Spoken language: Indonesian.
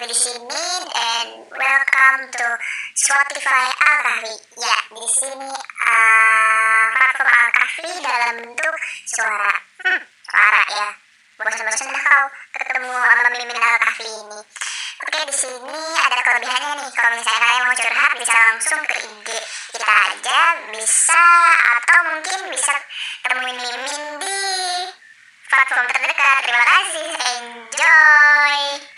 lagi di sini dan welcome to Spotify Al-Kahfi. Ya, di sini uh, platform Al-Kahfi dalam bentuk suara. Hmm, suara ya. Bosan-bosan dah kau ketemu sama Mimin Al-Kahfi ini. Oke, di sini ada kelebihannya nih. Kalau misalnya kalian mau curhat bisa langsung ke IG kita aja, bisa atau mungkin bisa temuin Mimin di platform terdekat. Terima kasih.